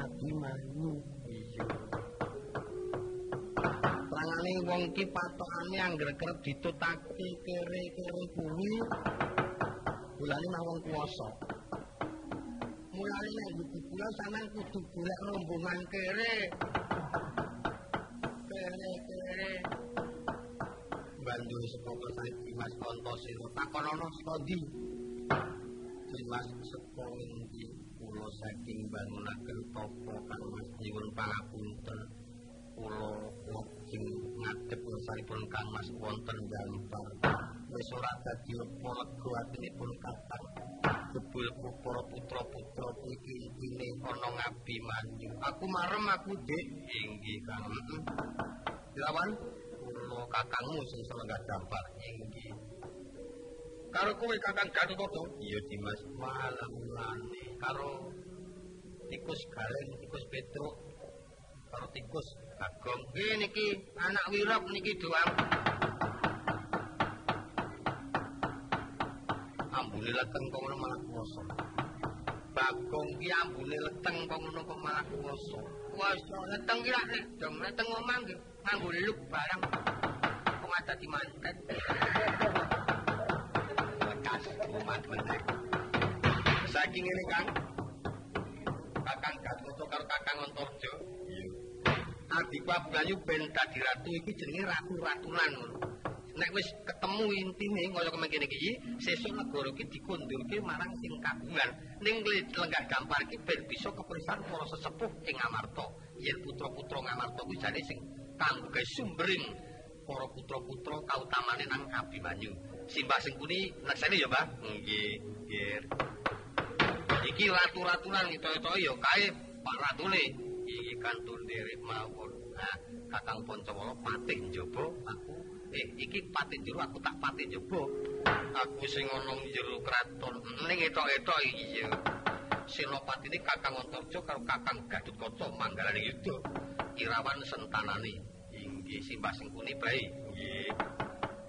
ingkring abimanyu iya Tangane wong ki patokane anggere kerep ditutake kere-kere kuwi. Bulane mah wong kuwasa. Mulane nek iki kula sampean kudu golek rombongan kere. Kere-kere. Bandu sapa saiki Mas Antasila takonono saka ndi Mas saka ngendi kula saking bangunaken tapa kang nyuwun pangapunten. Kula lajeng ngadhep saripun Kang Mas wonten Jampar wis ora dadi lega atinipun kathah. Jebul para putra-putra iki intine ana ngabi manyu. Aku marem aku dik. Inggih Kang. Lawan? Kula kakangmu sing seneng Jampar inggih karo kowe kakang Gatotkaca iya Dimas. Malam lane karo tikus galen tikus petruk karo tikus Bagong. Iki niki anak wirok niki doang. Ambune leteng kok ngono malah kuwasa. Bagong iki ambune leteng kok ngono kok malah kuwasa. Kuwasa. Leteng ki lak leteng omah nggih. Nganggo luk barang. Kok ada di umat meneh. Saking ngene Kang. Kakang Gatotkaca karo Kakang Antarja. Iya. Adiku Abgayu ben dadi ratu iki jenenge ratu-ratunan ngono. Nek wis ketemu intine kaya kemengkene iki, sesuk negara iki dikundurke marang sing kagungan. Ning lenggah gampar iki ben bisa keprisan para sesepuh ing Amarta. Yen putra-putra Ngamarta kuwi jane sing kanggo sumbering para putra-putra kautamane nang Abimanyu. Simbah sing kuni laksane ya, Mbah? Nggih, nggih. Iki ratu-ratunan ngito-ngito ya kae Pak Ratune. Iki kantun nderek mawon. Nah, Kakang Pancawala patih njaba aku. Eh, iki patih jero aku tak patih njaba. Aku sing ana jero kraton. Ning etok-etok iki ya. Senopati ini Kakang Antarja karo Kakang Gatotkaca manggalane yuda. Irawan sentanane. Inggih simbah sing kuni bae. Nggih.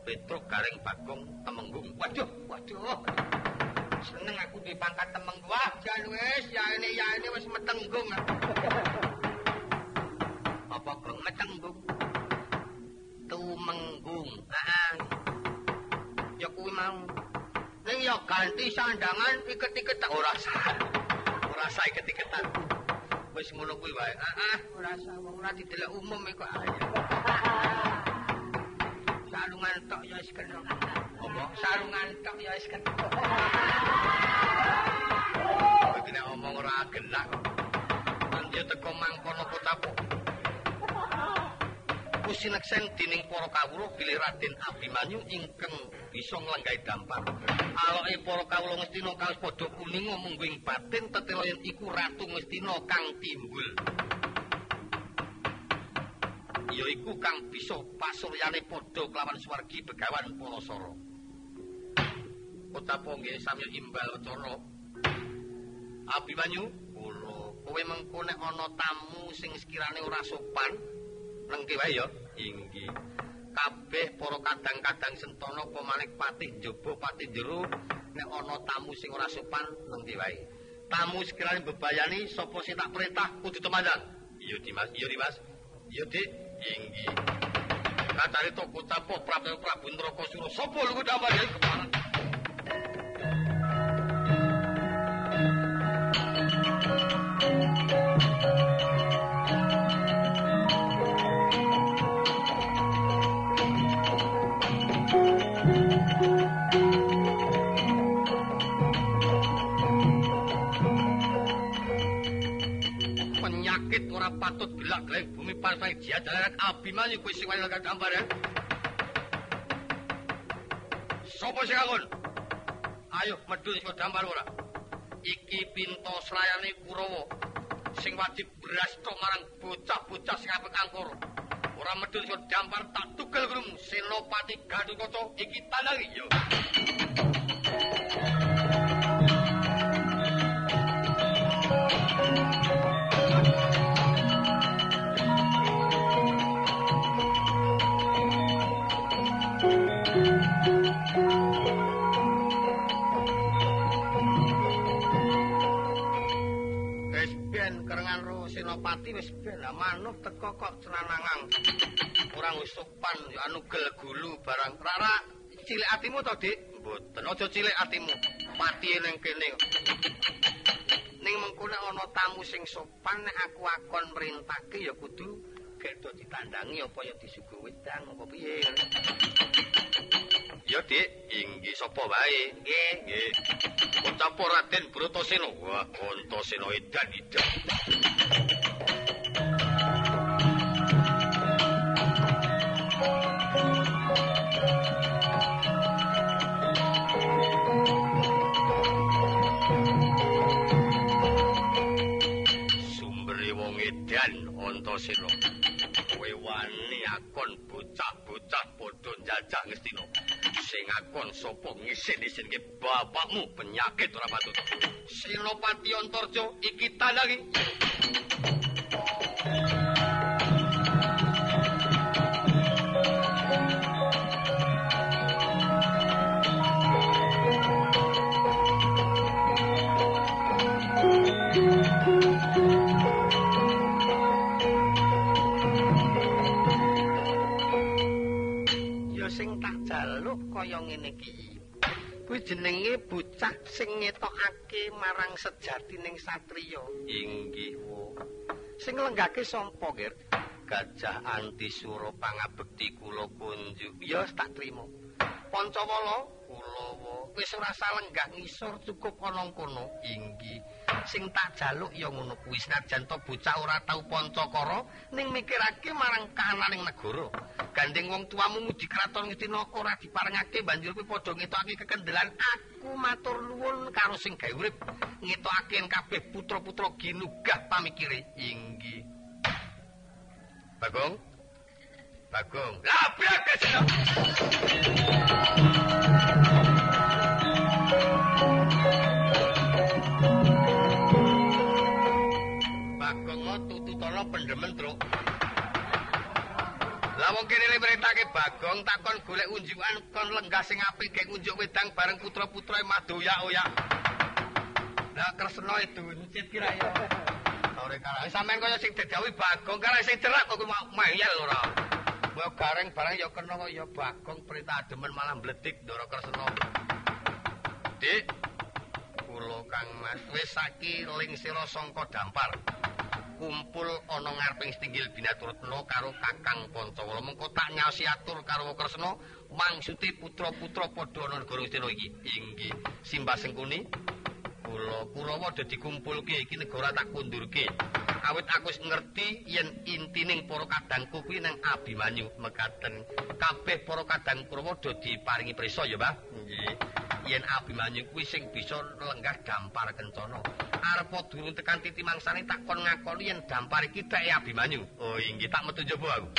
Petruk garing bagong temenggung. Waduh, waduh. Seneng aku dipangkat temenggung. Wah, jan wis, ya ini ya ini wis metenggung. Apa kok metenggung? Tumenggung. Heeh. Ya kuwi mau. Ning ya ganti sandangan iket-iket ora sah. Ora sah iket-iketan. Wis ngono kuwi wae. Heeh, ora sah wong ora didelok umum iku ayo. Sarungan tok ya wis kena. Apa? Sarungan tok ya wis kena. Iki nek omong ora genak. Nanti teko mangkono kotaku. Kusineksen dening para kawula bilih Raden Abimanyu ingkang bisa nglenggahi dampar. Aloke para kawula Ngastina kaos padha kuning munggo ing batin tetela yen iku Ratu Ngastina kang timbul. Ya iku kang bisa pasuryane padha kelawan swargi begawan Palasara. Utapa nggih samya imbal cara. Abimanyu, kula kowe mengko nek ana tamu sing sekirane ora sopan, nengke wae ya. Inggih. Kabeh para kadang-kadang sentana apa maneh patih njaba patih jero nek ana tamu sing ora sopan nengke wae. Tamu sekirane bebayani sapa sing tak perintah kudu temandan. Iya Dimas, iya Dimas. Iya Dik. inggih. Kacari toko tapo Prabu Prabu Ndrakasura sapa lugu damar ya kepala. Patut gelak-gelek bumi partai jadaran abimanyu kuwi sing wae gambar ya. Sopo sing angon? Ayo medhun sing dampar ora. Iki pinto srayane Kurawa sing wajib brasta marang bocah-bocah sing apik angkara. Ora medhun sing dampar tak tugel grum Senopati Gatotkaca iki tandangi yo. Senopati wis ben lah manut teko kok cenanangang. Ora usupan ya anu gel gulu barang rara cilik atimu to, Dik? Mboten, aja cilik atimu. Pati ning kene. Ning mengko nek ana tamu sing sopan nek aku akon merintake ya kudu gek do ditandangi apa ya disuguh wedang apa piye. Ya, Dik, inggih sapa wae? Nggih, nggih. Ucapo Raden Bratasena. Wah, Antasena edan Sing akon sapa ngisin-isinke bapakmu penyakit ora patut. Senopati Antarja iki tandangi. Jenenge bocah sing ngetokake marang sejatining satriya. Inggih, wo. Sing lenggake sapa, Ger? Gajah Antisura pangabekti kula kunjuk. Ya tak trima. Pancawala Kulawa wis ora lenggah ngisor cukup ana kono. Inggih. Sing tak jaluk ya ngono kuwi senajan to bocah ora tau pancakara ning mikirake marang kahananing negara. Gandeng wong tuamu mudi kraton Ngastina ora diparengake banjur kuwi padha ngetokake kekendelan aku matur nuwun karo sing gawe urip ngetokake kabeh putra-putra ginugah pamikire. Inggih. Bagong. Bagong. Lah blakes. Lah wong kene le merintake Bagong takon golek unjukan kon lenggah sing apik gek unjuk wedang bareng putra-putra madoyak-oyak. Lah kresna itu nyicit kira ya. Sore kala sampean kaya sing dadawi Bagong kala sing cerak kok mayel ora. Mbok gareng bareng ya kena kok ya Bagong perintah demen malah mbledik ndara kresna. Dik, kula Kang Mas wis saki ling sira sangka dampar. Kumpul ana ngareping Stinggil Binaturtna karo Kakang Pancawala. Mengko tak nyasi atur karo Kresna mangsuti putra-putra padha ana negara Ngastina iki. Inggih, Simbah Sengkuni kula Kurawa dadi kumpulke iki negara tak kundurke. Awit aku wis ngerti yen intining para kadangku kuwi nang Abimanyu mekaten. Kabeh para kadang Kurawa do diparingi prisa ya, Mbah. Nggih. Yen Abimanyu kuwi sing bisa lenggah dampar kencana. Arep durung tekan titi mangsane tak kon ngakoni yen dampar iki teke Abimanyu. Oh, inggih tak metu njaba aku.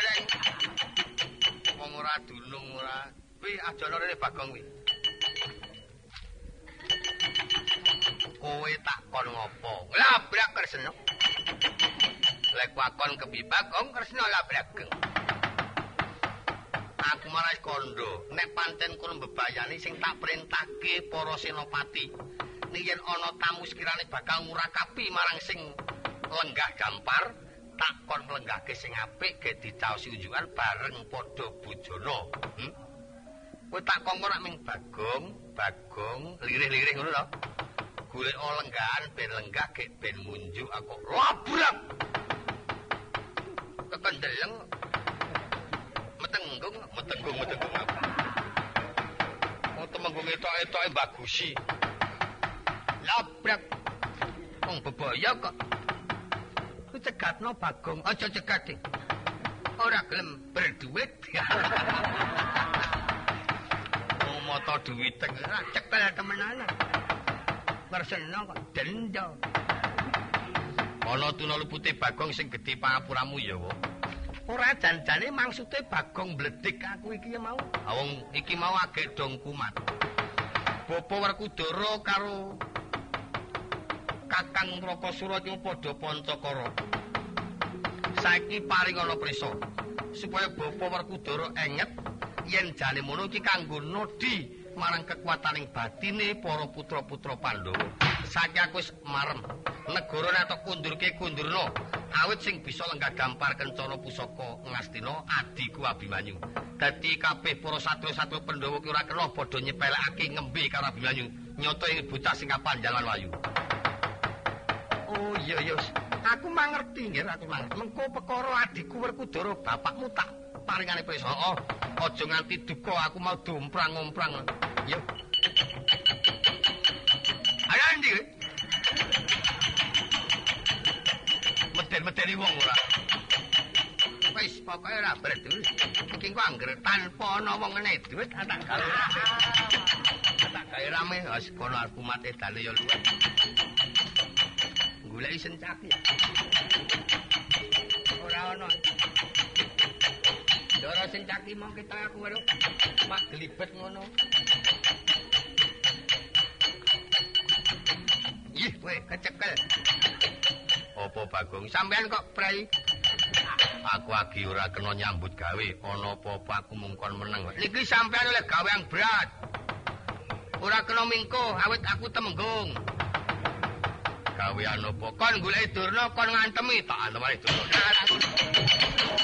Dijereng-jereng. Wong ora dunung ora. Kuwi aja rene Bagong kuwi. Kowe tak kon ngopo? Labrak Kresna. Lek wakon kebi Bagong Kresna labrak. aku malah kondo nek pancen kono mbebayani sing tak perintahke para senopati nek yen ana tamu sekirane bakal ngurakapi marang sing lenggah gampar tak kon mlenggahke sing apik ge dicaosi unjungan bareng padha bojana hmm? kowe tak kongkon nek ming bagong bagong lirih-lirih ngono lho golek lenggahan ben lenggah ge ben munjuk aku labrak kekendeleng metenggung, metenggung, metenggung? Oh, temenggung etok-etok bagusi. Labrak. Wong bebaya kok. Cegatno Bagong, aja cegat. Ora gelem berduit. Wong moto duwit ora cekel temenan. Persena kok denda. Ana tuna putih Bagong sing gedhe pangapuramu ya, Wong. Ora janjane maksude Bagong bledik aku iki mau. Wong iki mau agek dong kumat. Bapa Werkudara karo Kakang Rakasura iki padha pancakara. Saiki paring ana prisa supaya Bapa Werkudara enget yen jane mono iki kanggo nodi marang kekuataning batine para putra-putra Pandhawa. Saiki aku wis marem. Negara nek kundurke kundurna. awit sing bisa lenggah gampar kencana pusaka Ngastina adiku Abimanyu. Dadi kabeh para satria-satria Pandhawa ki ora kena padha nyepelekake ngembe karo Abimanyu. Nyoto ing bocah sing kapanjangan wayu. Oh iya iya. Aku mangerti nggih aku mangerti. Mengko perkara adikku Werkudara bapakmu tak paringane prisa. Oh, aja nganti duka aku mau domprang-omprang. Yo. Ayo ndi? Meden-medeni wong ora. Wis pokoke ora berdul. Iki ku angger tanpa ana wong ngene duit tak gawe. Tak gawe rame wis kono aku mate dale yo luwih. Goleki sencaki. Ora ana. Dora sencaki mau kita aku waduh. Mak gelibet ngono. Ih, kowe kecekel. Apa Bagong? Sampean kok prei? Aku agi ora kena nyambut gawe. Ana apa-apa aku mungkon meneng. Niki sampean oleh gawe yang berat. Ora kena mingko, awit aku temenggung. Gawean apa? Kon golek durna, kon ngantemi tak antemi durna.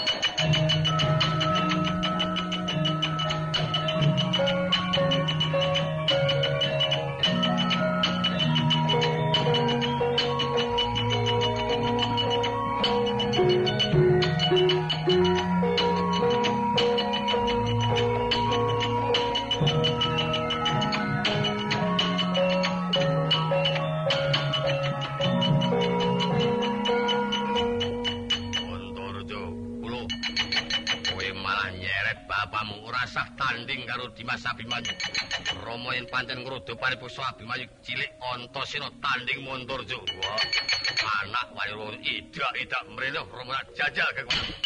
Tanding karo Dimas Abimanyu. Rama yen pancen ngrudo paripursa Abimanyu cilik Antasena tanding Mantarja. Wah, anak wayo idak-idak mrene Rama jajal kekuatan.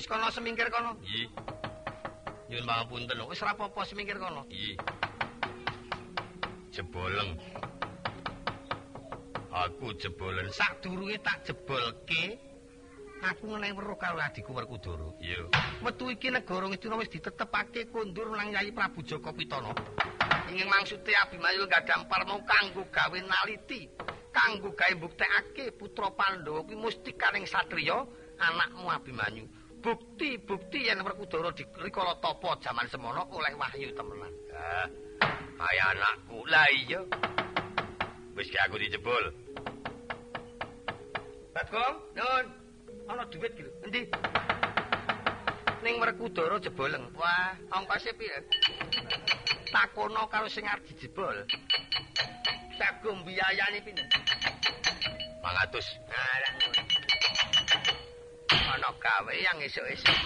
Wis kono semingkir kono. Iya. Nyun pangapunten. Wis ora apa-apa semingkir kono. Iya. Jeboleng. Aku jebolen. Sadurunge tak jebolke, aku ngeneng weruh karo adikku Werkudara. Iya. Metu iki negara Ngastina wis ditetepake kondur nang Yayi Prabu Jaka Pitana. Ingin maksude Abimanyu gadhang parmo kanggo gawe naliti, kanggo gawe mbuktekake putra Pandhawa kuwi mustikaning satriya, anakmu Abimanyu. Bukti-bukti yen Werkudara dikrikala tapa jaman semono oleh wahyu temenan. Ah, kaya anakku. Lah iya. Wis aku dijebol. Bagong, nun. Ana dhuwit iki lho. Endi? Ning Werkudara jeboleng. Wah, ongkose piye? Takono karo sing arep dijebol. Bagong biayane pinten? 500. Nah, lah. Ana gawe yang esuk-esuk.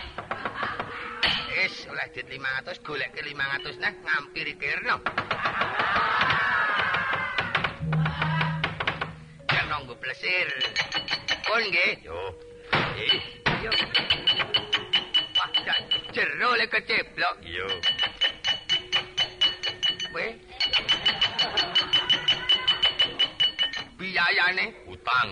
Wis oleh dit 500 golek ke 500 nah ngampiri kirno. Jan nunggu plesir. Pun nggih. Yo. Eh, Yo. Wah, jan jero le keceblok. iya. Kowe. Biayane Utang.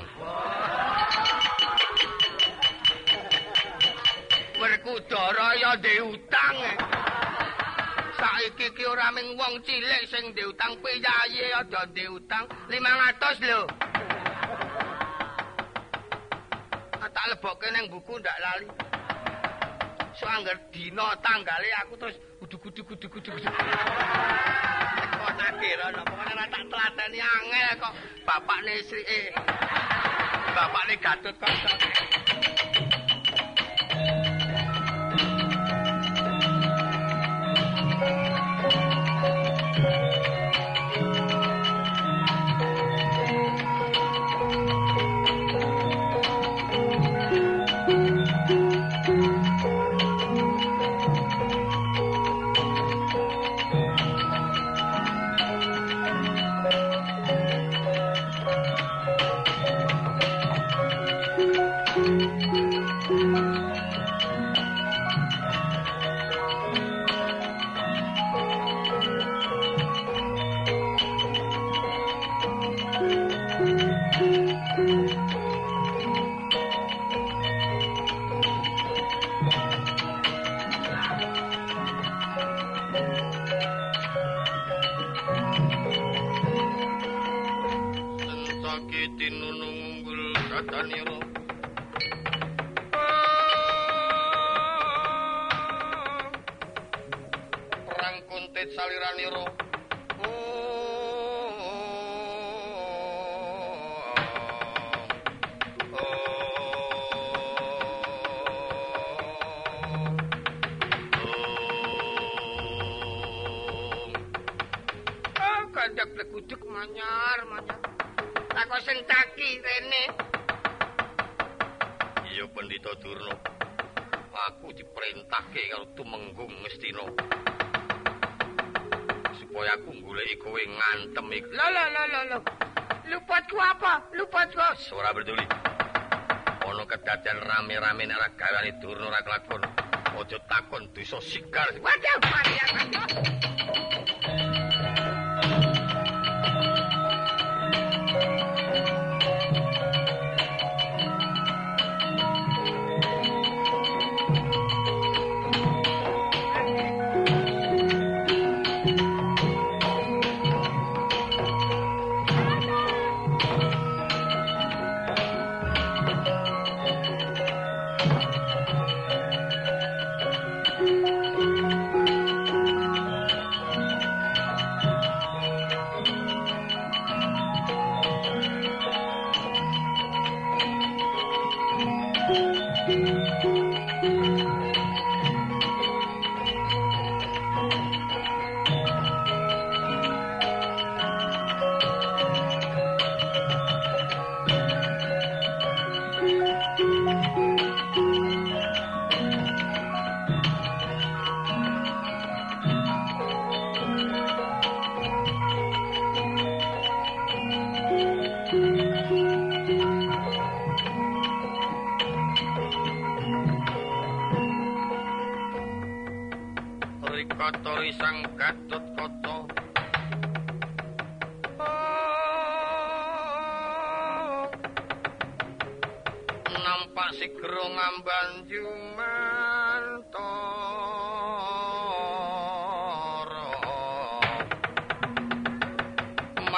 Werkudara ya ndek utang. eh. Saiki ki ora mung wong cilik sing ndek utang piyaye ya ndek utang 500 lho. Ah, Tak lebokke nang buku ndak lali. So angger dina tanggale aku terus uduk-uduk uduk-uduk. Kok tak kira napa pokoknya tak telateni angel kok bapakne Srike. Bapakne Gatut kok. Ora gawane Durna ora kelakon. Aja takon dosa sigar. Waduh, Maria, waduh.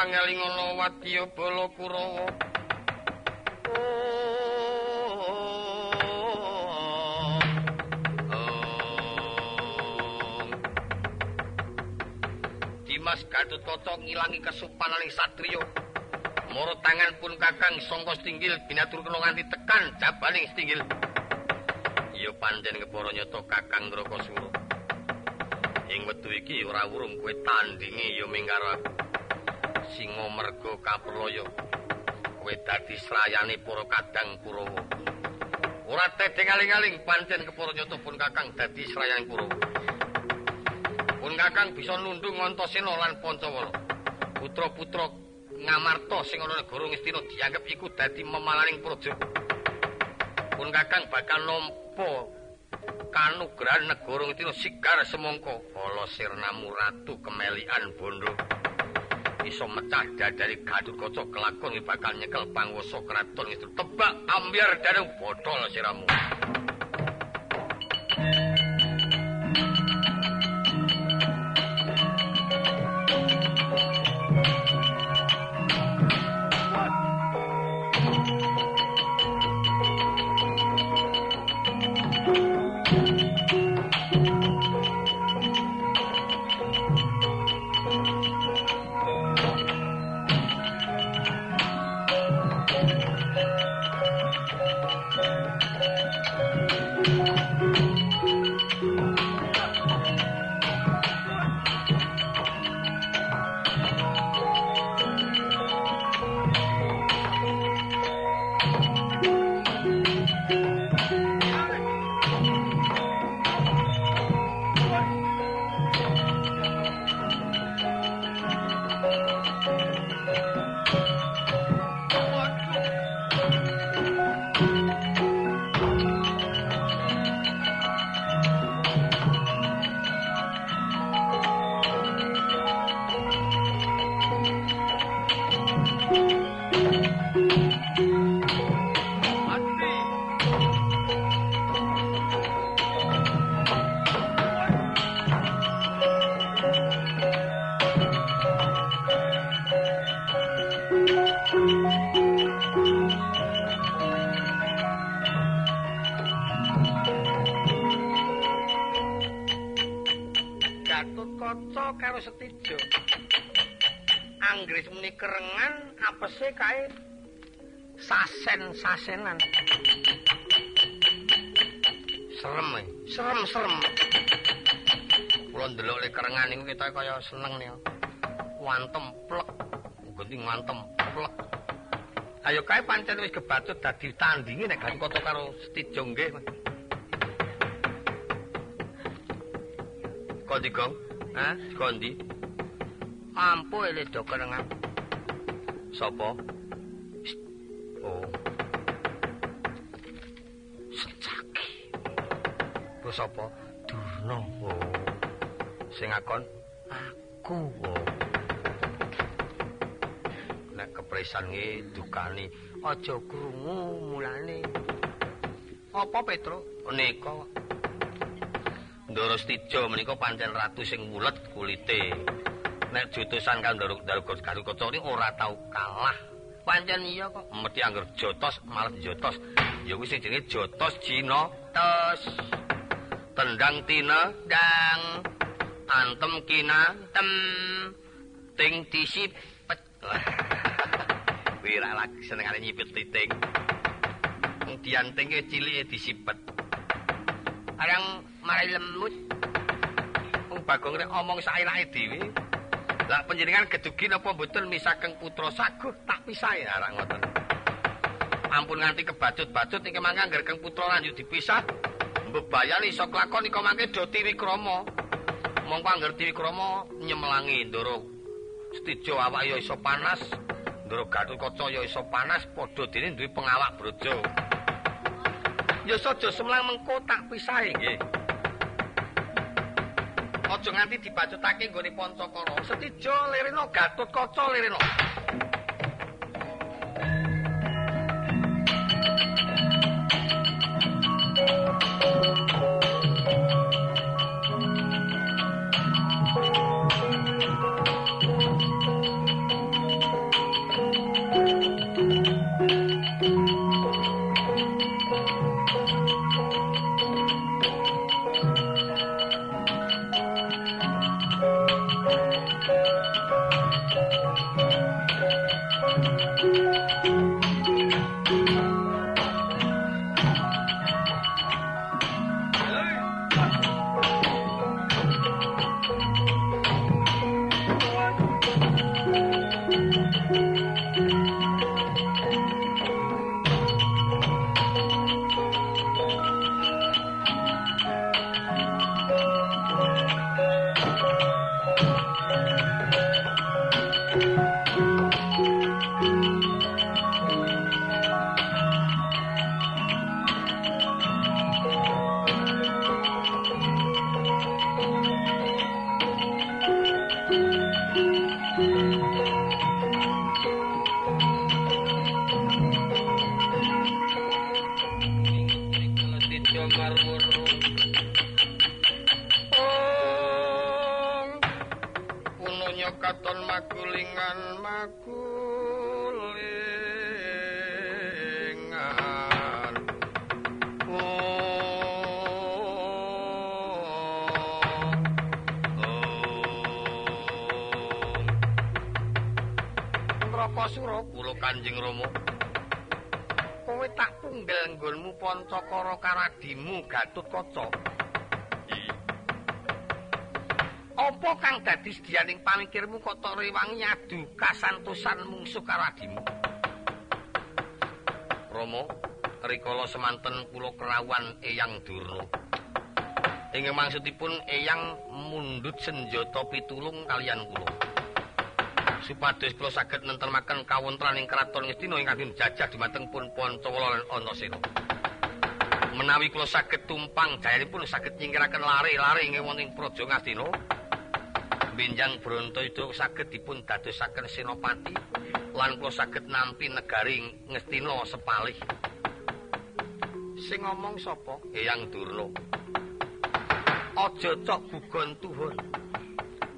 Mangeling ana wadya bala kurawa Dimas Gatotkaca ngilangi kesupananing satriya. Mara tangan pun Kakang sangka stinggil binatur kena nganti tekan jabaning stinggil. Ya pancen kepara nyata Kakang Drakasura. Ing wektu iki ora urung kowe tandingi ya ming karo aku. Singa merga kapraya. Kowe dadi srayane para kadang Kurawa. Ora tedeng aling-aling pancen kepara nyata pun Kakang dadi srayane Kurawa. Pun Kakang bisa nundung Antasena lan Pancawala. Putra-putra Ngamarta sing ana negara Ngastina dianggep iku dadi memalaning praja. Pun Kakang bakal nampa kanugrahan negara Ngastina sigar semangka ala sirnamu ratu kemelian bondo. Iso mecah dadari Gatotkaca kelakon bakal nyekel panguwasa kraton Ngastina. Tebak ambyar dareng bodol siramu. Sasen-sasenan. Serem, e. serem-serem. Kula ndelok le kerengan niku kita kaya seneng nih. Wantem plek. Ganti ngantem plek. Ayo kae pancen wis kebatut dadi tandingi nek Gatotkaca karo Setija nggih. Kondi gong? Hah? Kondi? Ampu ele do kerengan. Sopo? Oh. Sopo? Durna. Oh. Sing akon? Aku. Oh. Nek kepresan nge dukani aja krungu mulane. Apa Petro? Nika. Ndoro Stijo menika pancen ratu sing wulet kulite. Nek jutusan karo Ndoro Kaca ini ora tau kalah. Pancen iya kok, mesti anggar jotos malah jotos. Ya kuwi sing jenenge jotos Cina tos. Tendang tina dang. Antem kina tem. Ting disipet. Kuwi ra lagi senengane nyipet titing. Wong dianting ke cilike disipet. Arang marai lemut. Wong Bagong nek omong sairake dhewe. Lah panjenengan gedugi napa mboten misaken putra saguh tak pisahi arek ngoten. Ampun nganti kebacut-bacut iki mangke angger keng putra lanjut dipisah. Mbebayani iso klakon iko mangke do Tiwikrama. Mongko angger Tiwikrama nyemelangi Ndara Stijo awak ya iso panas. Ndara Gatotkaca ya iso panas padha dene duwe pengawak brojo. Ya saja semlang mengko tak pisahi nggih. Aja nganti dibacutake nggone Pancakara. Setija lirena Gatotkaca lirena. Kanjeng Rama. Kowe tak punggel nggonmu Pancakara karadimu Gatotkaca. Apa kang dadi sedianing pamikirmu kok tok rewangi adu kasantosan mungsuh karadimu? Rama, rikala semanten kula kerawan Eyang Durna. Ing maksudipun Eyang mundhut senjata pitulung kalian kula. Supados kula saged nentremaken kawontenaning kraton Ngastina ingkang dijajah dumateng pun Pancawala lan Antasena. Menawi kula saged tumpang jayanipun saged nyingkiraken lare-lare ing wonten Praja Ngastina. Benjang Brontoyuda saged dipun dadosaken senopati lan kula saged nampi negari Ngastina sepalih. Sing ngomong sapa? Eyang Durna. Aja cok gugon tuhun.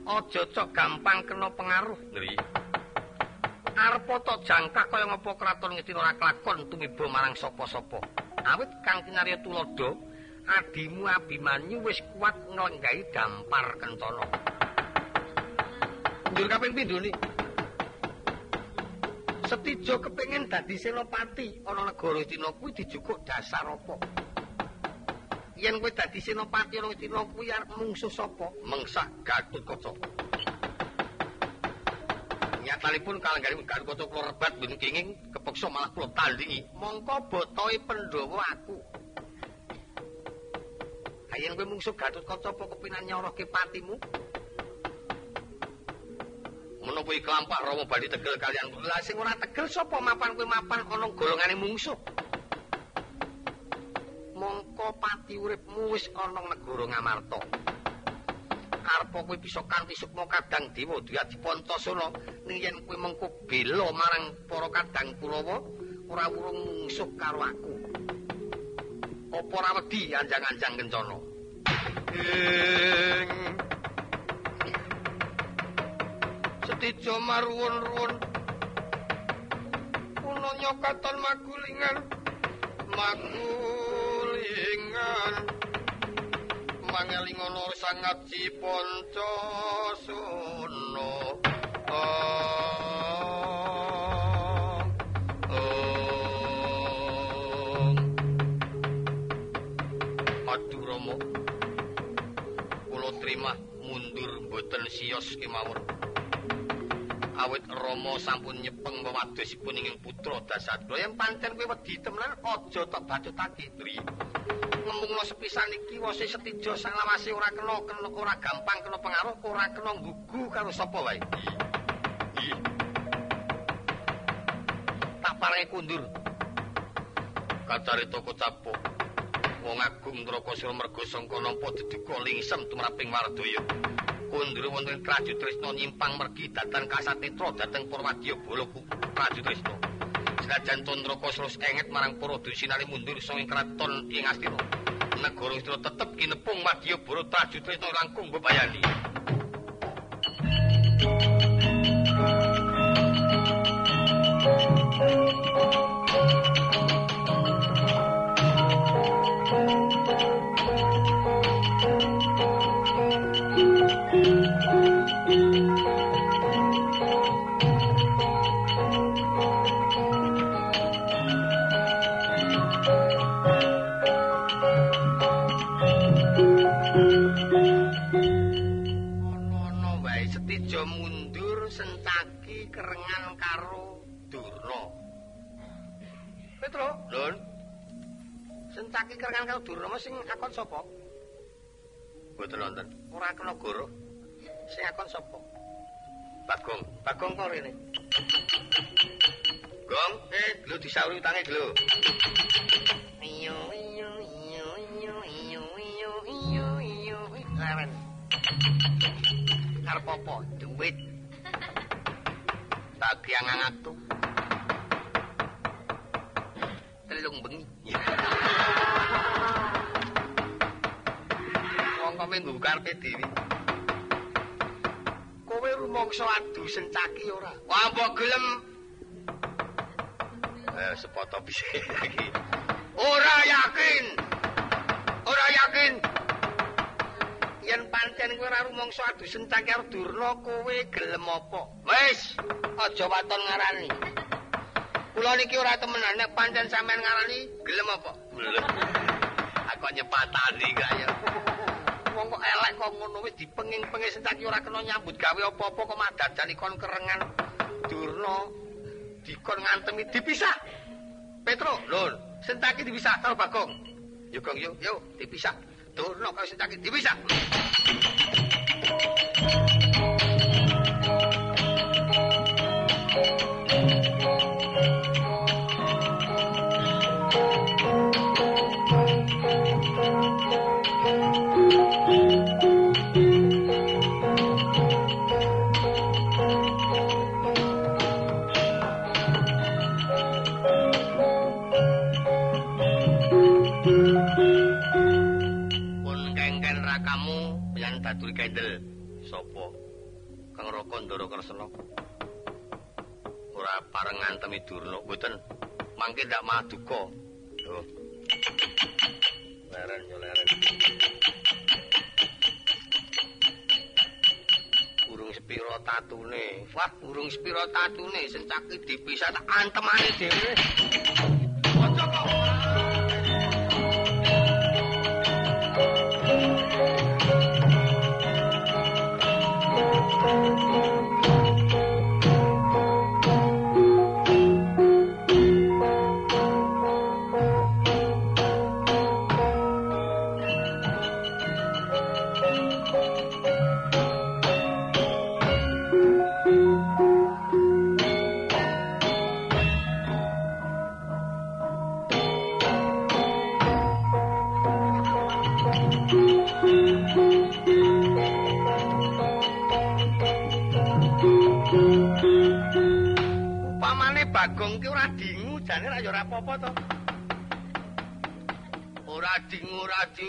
Aja cok gampang kena pengaruh. Arep tok jangkah kaya ngapa kraton Ngastina ora kelakon tumiba marang sapa-sapa. Awit kang kinarya tulodo, adimu Abimanyu wis kuat nglenggahi dampar kencana. Njur kaping pindho ni. Setija kepengin dadi senopati ana negara Cina kuwi dijukuk dasar apa? Yen kowe dadi senopati ana Cina kuwi arep mungsuh sapa? Mengsah Gatotkaca. Nyatanipun kalangganipun Gatotkaca kula rebat ben kenging kepeksa malah kula tandingi. Mongko botohe Pandhawa aku. Ayen kowe mungsuh Gatotkaca apa kepinan nyoroke patimu? menapa iki kelampah Rama badhe tegel kalian lah sing ora tegel sapa mapan kowe mapan ana golongane mungsuh mongko pati uripmu wis ana negara Ngamarta arep kowe bisa kanthi sukma kadang dewa diadi Pancasona ning yen kowe mengko bela marang para kadang Kurawa ora urung mungsuh karo aku apa ora wedi anjang-anjang kencana ing Setija marwun-ruwun. Kuno nyokaton magulingan. Magulingan. Mangelingono sangat si ponco suno. Aduh Romo. Kulo terima mundur mboten siyos kemawon. Awit Rama sampun nyepeng wewadosipun ing putra Dasatwa yen pancen kowe wedi temenan aja tok bacutake Dri ngembungno sepisan iki wose setija salawase ora kena kena ora gampang kena pengaruh ora kena nggugu karo sapa wae. Tak paringi kundur. Kacarita kocapo wong agung Drakasura merga sangka nampa deduka lingsem tumraping Wardaya. Kundra wonten Kraju Trisna nyimpang mergi datan kasatetra dhateng Purwadya Bala Kraju Trisna. Senajan Tandrakasura enget marang para dusinane mundur sanging kraton ing Astina. Negara Astina tetep kinepung Madya Bala Kraju Trisna langkung bebayani. Durna sing akon sapa? Mboten wonten. Ora kena guru. Sing akon sapa? Bagong. Bagong kok rene. Gong, eh, lu disauri utange lho. Iyo iyo iyo iyo iyo iyo iyo iyo. Lawan. Arep apa? Duit. Bagi yang ngatu. Telung bengi. Minggu karepe dhewe. Kowe rumangsa adu sencaki ora? Wah, mbok gelem. Eh, sepoto bisa iki. Ora yakin. Ora yakin. Yen pancen kowe ora rumangsa adu sencaki karo Durna, kowe gelem apa? Wis, aja waton ngarani. Kula niki ora temenan. Nek pancen sampean ngarani gelem apa? Aku nyepatani kaya. wong kok elek kok ngono wis dipenging-penging sencaki ora kena nyambut gawe apa-apa kok madadani kon kerengan. Durna dikon ngantemi dipisah. Petro lho sencaki dipisah karo Bagong? Yo Gong yo yo dipisah. Durna karo sencaki dipisah Dadur Kendel sapa? Kang Raka Ndara Kresna. Ora pareng ngantemi Durna, mboten. Mangke ndak mah duka. Lho. Leren yo leren. Urung sepiro tatune. Wah, urung sepiro tatune sencaki dipisah antemane dhewe.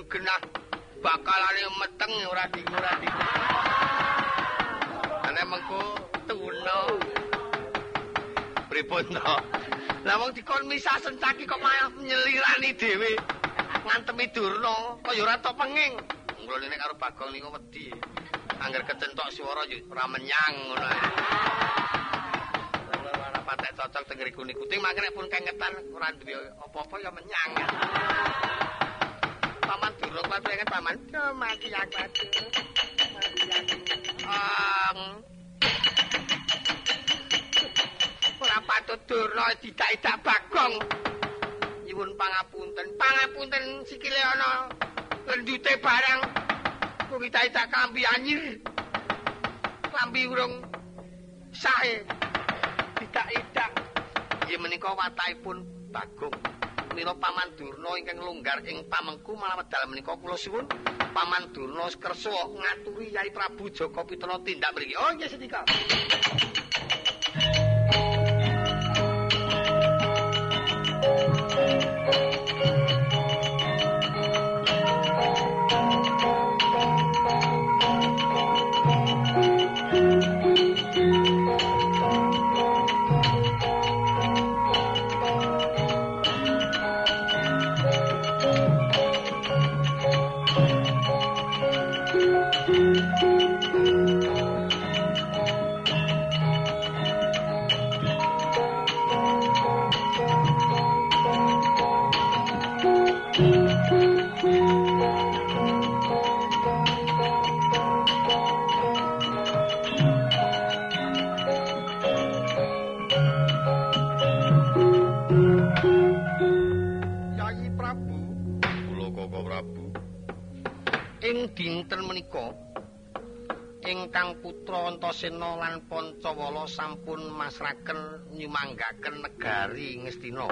Ora digenah bakalane meteng ora dingu. Ane mengko tuna. Pripun to? Lah wong dikon misah sencaki kok malah nyelirani dhewe. Ngantemi durna kaya ora tok penging. Mula nek karo Bagong niku wedi. Angger kecentok swara yo ora menyang ngono patek cocok teng ngriku niku. Ting mangkene pun kengetan ora duwe apa-apa ya menyang. Paman durung kuwi pengen paman mati aku ati. Ang. Ora patut durna didak-dak bagong. Nyuwun pangapunten. Pangapunten sikile ana rendute barang. Kok didak-dak kambi anyir. Kambi urung sae. idak-idak. Nggih menika watahipun Bagong. Pramila Paman Durna ingkang longgar ing pamengku malah medal menika kula suwun Paman Durna kersa ngaturi Yai Prabu Joko Pitana tindak mriki. Oh nggih sedika. Ing dinten menika ingkang putra Antasena lan Pancawala sampun masraken nyumanggaken negari Ngastina.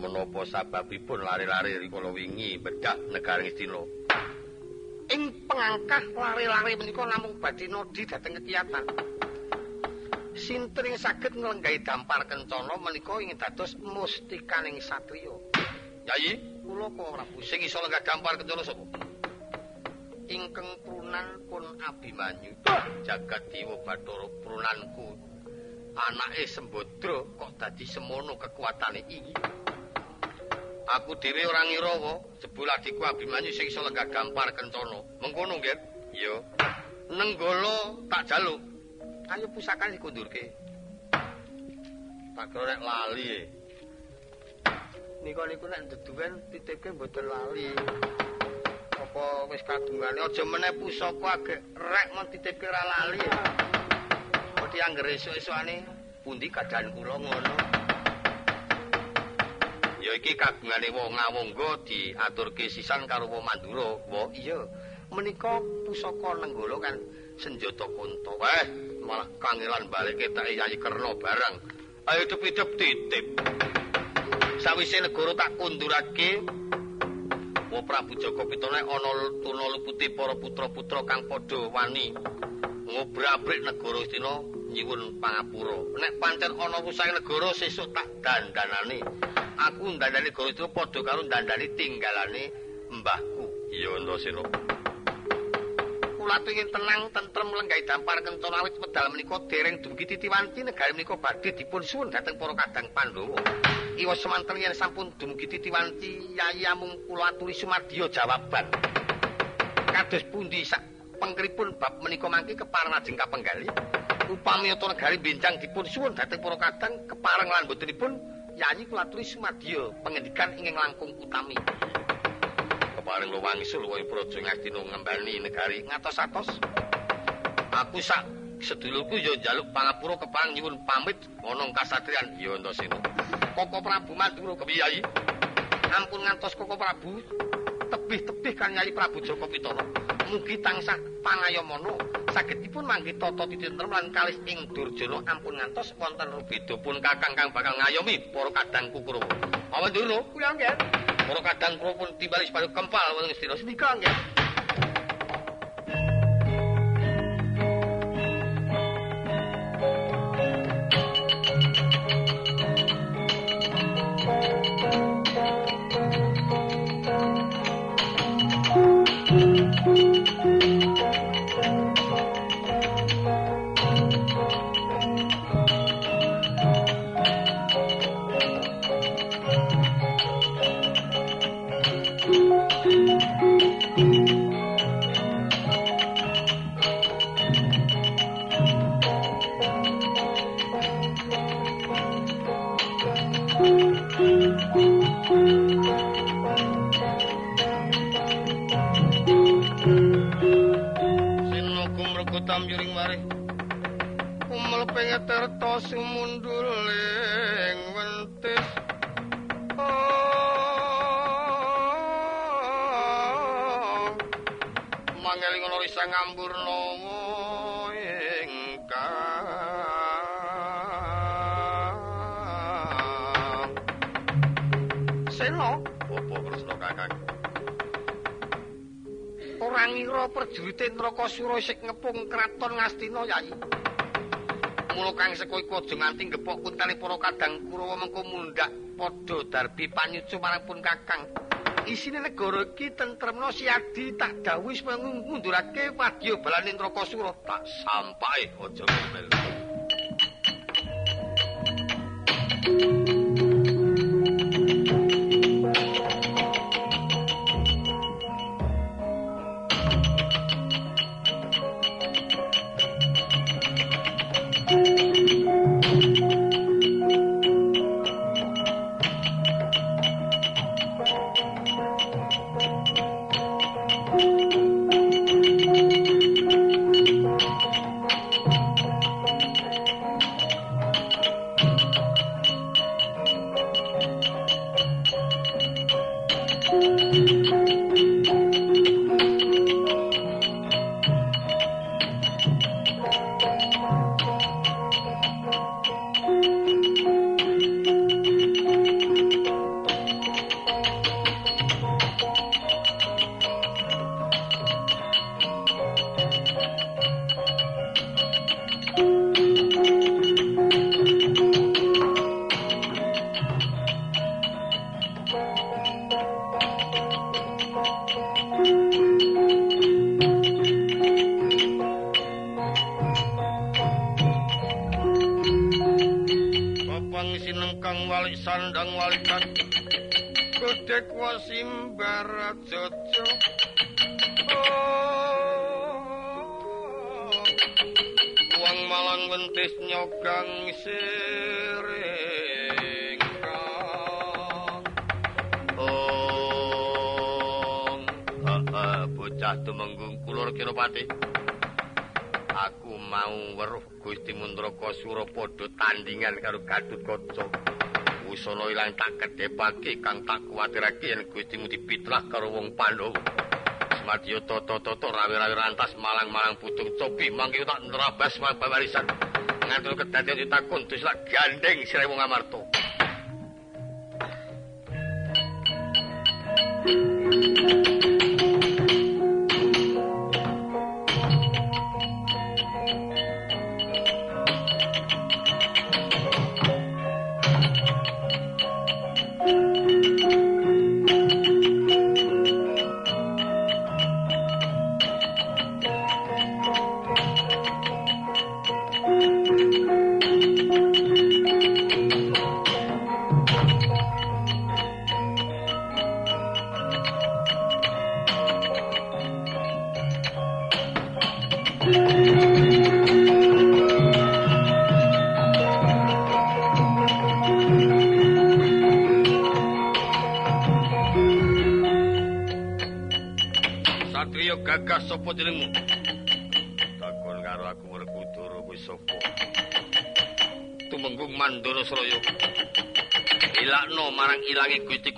Menapa sababipun lari-lari rikala wingi bedak negari Ngastina? Ing pengangkah lari-lari menika namung badhe nodi dhateng kekiyatan. Sinten ing saged nglenggahi dampar kencana menika ing dados mustikaning satriya. Yayi, kula kok Prabu sing iso lenggah kencana sapa? Ingkang prunan pun Abimanyu. Jagat Dewa Bathara prunanku. Anake Sembadra kok dadi semono kekuatane iki. Aku dhewe ora ngira wa jebul adikku Abimanyu sing iso lenggah dampar kencana. Mengkono nggih? Iya. Nenggala tak jaluk. Ayo pusakan dikundurke. Tak kira nek lali. Nika niku nek deduwen titipke mboten lali. Apa wis kagungane aja meneh pusaka agek rek mon titipke ora lali. Mesti anggere esuk-esukane pundi kadhan kula ngono. Ya iki kagungane wong ngawongga diaturke sisan karo wong Mandura. Wah iya. Menika pusaka nenggala kan senjata kunta. Weh, malah kangelan balik ketake Yayi Kerna barang. Ayo hidup-hidup titip. Sawise negara tak kundurake, Wa Prabu Joko Pitana ana tuna luputi para putra-putra kang padha wani ngobrak-abrik negara Istina nyuwun pangapura. Nek pancen ana usahane negara sesuk tak dandanane. Aku ndandani negara Istina padha karo ndandani tinggalane mbahku. Iya Antasena. Kula pengin tenang, tentrem lenggahi dampar kencana awit medal menika dereng dumugi Titiwanti negari menika badhe dipun suwun dhateng para kadang Pandhawa. Iwa semanten yen sampun dumugi Titiwanti Yayi amung kula aturi sumadya jawaban. Kados pundi sak pengkripun bab menika mangke kepareng lajeng kapenggali. Upami utawa negari benjang dipun suwun dhateng para kadang kepareng lan botenipun Yayi kula aturi sumadya pangendikan ingkang langkung utami. Kepareng lo wangsul wae praja ngastina ngembani negari ngatos-atos. Aku sak sedulurku ya njaluk pangapura kepareng nyuwun pamit ana kasatriyan ya Antasena. Koko Prabu Mandura kepiyayi? Ampun ngantos Koko Prabu tebih-tebih kan Nyai Prabu Joko Pitana. Mugi tansah pangayomana sagedipun mangke tata titentrem lan kalih ing Durjana ampun ngantos wonten rubeda pun kakang kang bakal ngayomi para kadang Kukurawa. Awan Durna, kula nggih. Para kadang kula pun timbali sepatu kempal wonten Ngastina sedika nggih. Sinukum regutam yuring mari. Umel pengeterto sumunduling wentis. Oh, Mangeling ana risa ngambur ngira perjurite Nrakasura sing ngepung kraton Ngastina, Yai. Mula kang seko iku aja nganti gepok kuntale para kadang Kurawa mengko mundhak padha darbi panyucu marang pun Kakang. Isine negara iki tentremna siadi tak dawuh wis ngundurake wadya balane Nrakasura tak sampae aja ngomel. Kedhepake kang tak kuwatirake yen Gustimu dipitrah karo wong Pandhawa. Semadya tata-tata rawi-rawi rantas malang-malang putung cobi mangke tak nerabas mabarisan. Ngantul kedadian ditakon dus lak gandeng sire wong Amarta.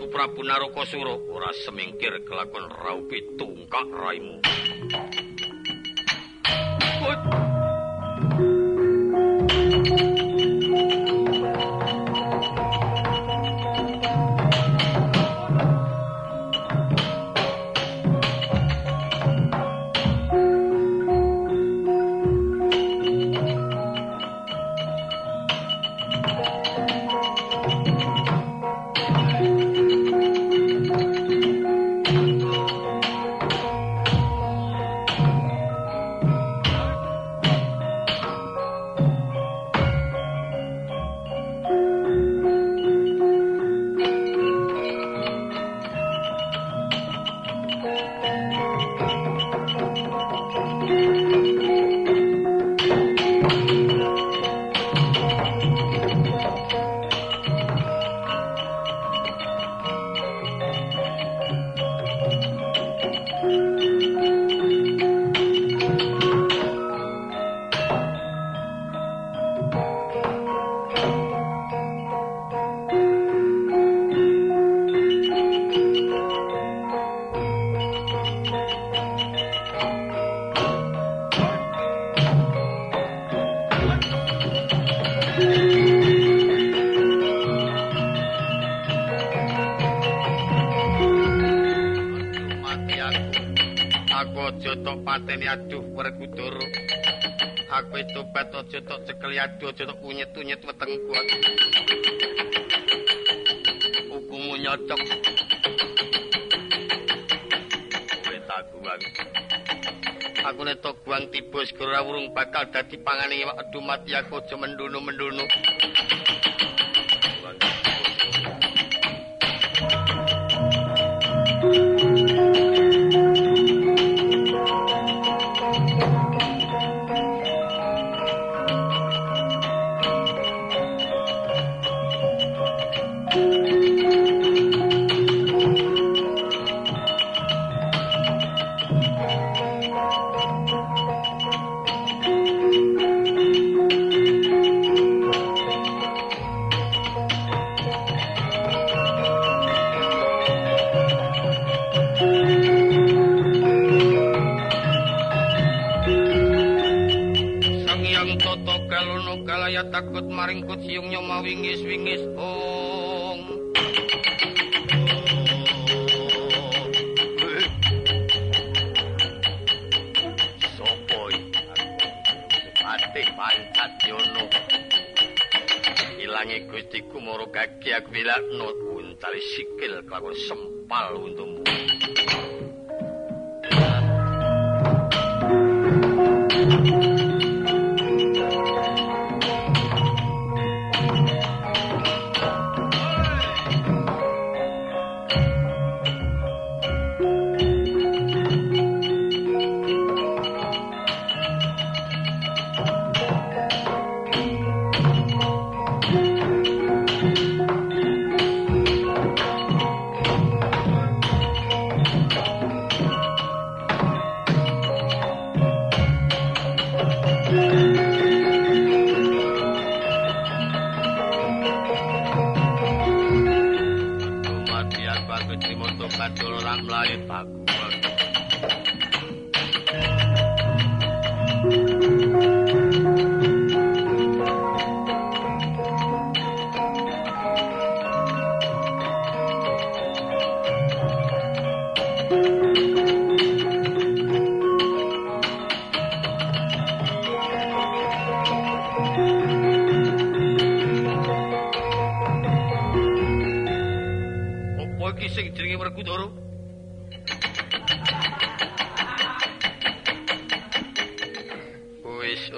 Prabu Narokasura ora semingkir kelakon raupi tungkak raimu. Pateni aduh Werkudara. Aku tobat aja tok cekeli aduh aja tok unyet-unyet wetengku. Hukummu nyocok. Kowe taguang. Aku nek tok guang tiba segera urung bakal dadi pangane aduh mati aku aja mendunu-mendunu. takut maring kut siung nyoma wingis wingis ong. Sopoi. Ati pancat yono. Ilangi gustiku moro kaki aku bilang not untali sikil kelakon sempal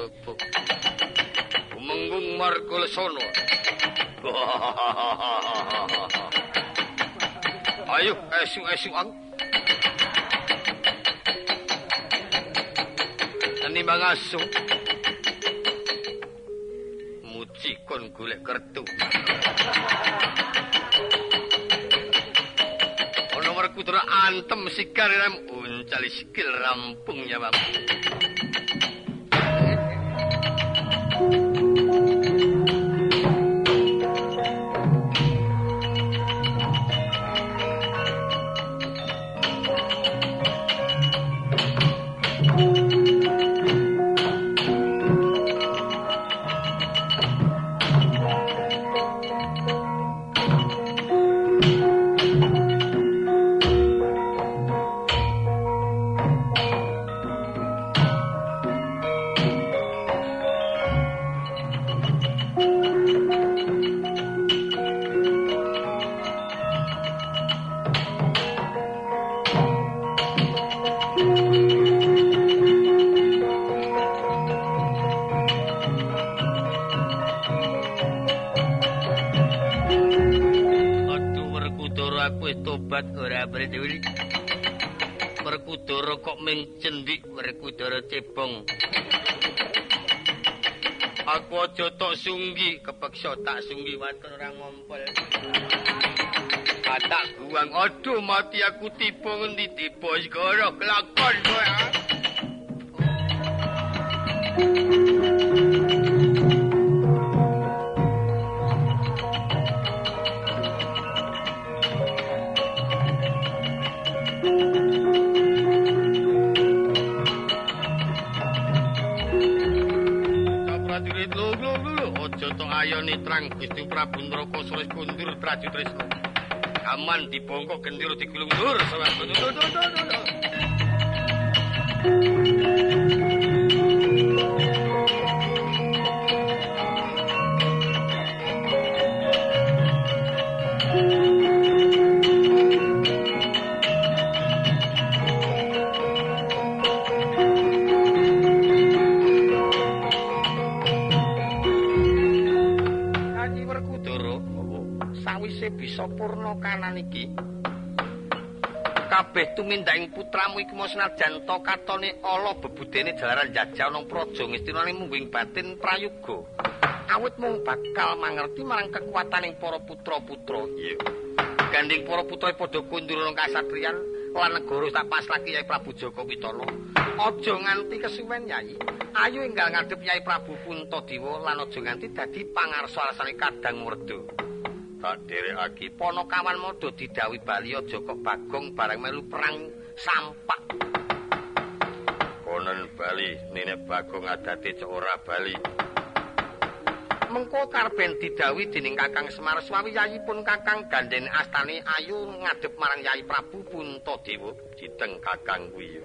untukmu suang. Ani mangaso. Muci kon golek kertu. Ono werku antem sikar ram uncali sikil rampung ya, watur ora ngompol. Katak guang aduh mati aku tiba ngendi tiba segara kelakon kowe. Netrang Gusti Prabu Nraka Suris kundur Traju Tresna. Aman dibongkok gendiro digulung dur. Kabeh tumindhaking putramu iku mau senajan to katone ala bebudene jalaran jajal nang praja ngestinane mungguing batin prayoga awit mung bakal mangerti marang kekuataning para putra-putra. Iya. Gandeng para putra padha kundur nang kasatriyan lan negara tak pas lagi Yai Prabu Joko Witono aja nganti kesuwen Yai ayo enggal ngadep Yai Prabu Puntadewa lan aja nganti dadi pangarsa alasane kadang murda tak dherekake ponokawan modo didawi bali aja kok bagong bareng melu perang sampak konon bali nenek bagong adate cok ora bali. Mengko karben didawi dening kakang semar suami yayi pun kakang gandhen astane ayu ngadep marang yayi prabu punta dewa diteng kakang kuwi